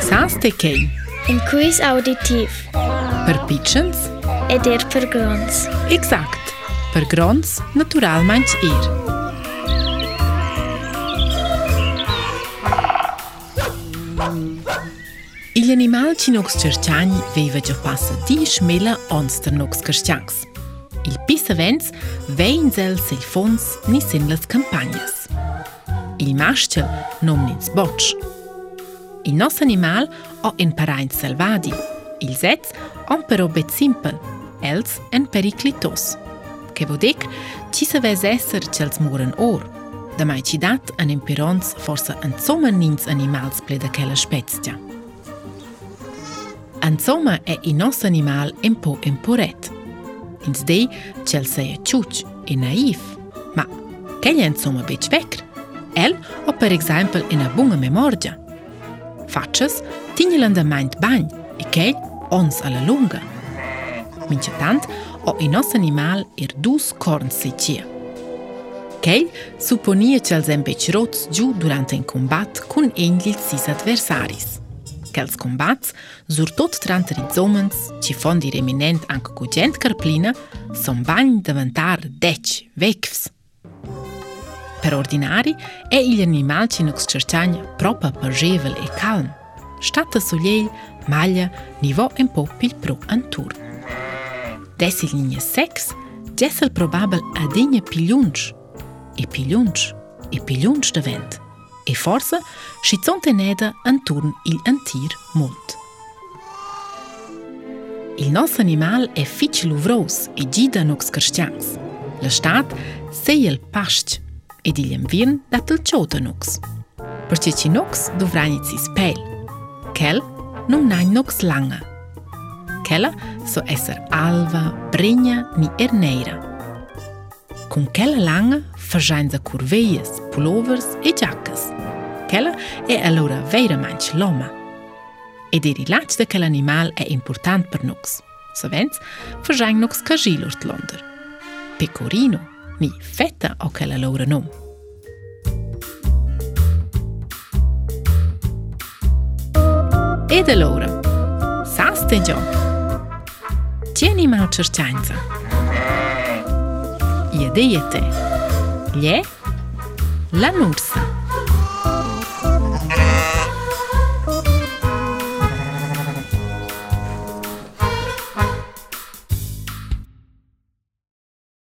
Saste kei? Un quiz auditiv. Per pitchens? Ed er per grons. Exakt. Per grons meint ir. Il animal ci nox cerciani veiva già passa di schmela onster nox cerciacs. Il pissavens veins el selfons ni sin las campagnas. Il maschel nomnins botsch, Il nostro animal ha in parenti selvati. Il sez ha però bet simpel, els en periclitos. Che vuol dire ci se ves esser cels muren or. Da mai ci dat an imperons forse an sommer nins animals ple da quella spezia. Insomma è il nostro animal un po' imporet. Ins dei cel sei ciuc e naif. Ma che gli insomma bec vecr? El ha per esempio una buona memoria. faqës, ti një lëndë majnë të banjë, i kej, onës alë lungë. Minë që tantë, o i nosë animal i rdus kornë si qia. Kej, suponie që alëzën beqërotës gju durante në kombat kun e një adversaris. Kels kombat, zurtot të rantë rizomënës, që fondi reminent anke ku gjendë kërplina, son banjë dëvëntar deqë, vekfës. Per ordinari, e ilje një malqi në kësë qërqanj propa për zhevel e kalm. Shtatë të sulej, malja, nivo e mpo pilpru në antur. Desil një një seks, gjesel probabel adi një piljunç, e piljunç, e piljunç të vend. E forse, shicon të antur në turn il antir mund. Il nos animal e fiqë luvros e gjida nuk së kërshqans. Lështat, se jel pashqë e diljen vin da të lqotë nux. Për që që nux, du vranjit si spel. Kel, nuk nanj nux langa. Kela, so eser alva, brinja, ni erneira. Kun kela langa, fërshajnë za kurvejës, pullovers e gjakës. Kela e alura vejra manj loma. E diri laq dhe kel animal e important për nux. So vends, fërshajnë nux ka zhilur të londër. Pekorino, mi fetta o che la loro nom. Ed allora, saste già, tieni mal cercianza. Iedete, gli è la nursa.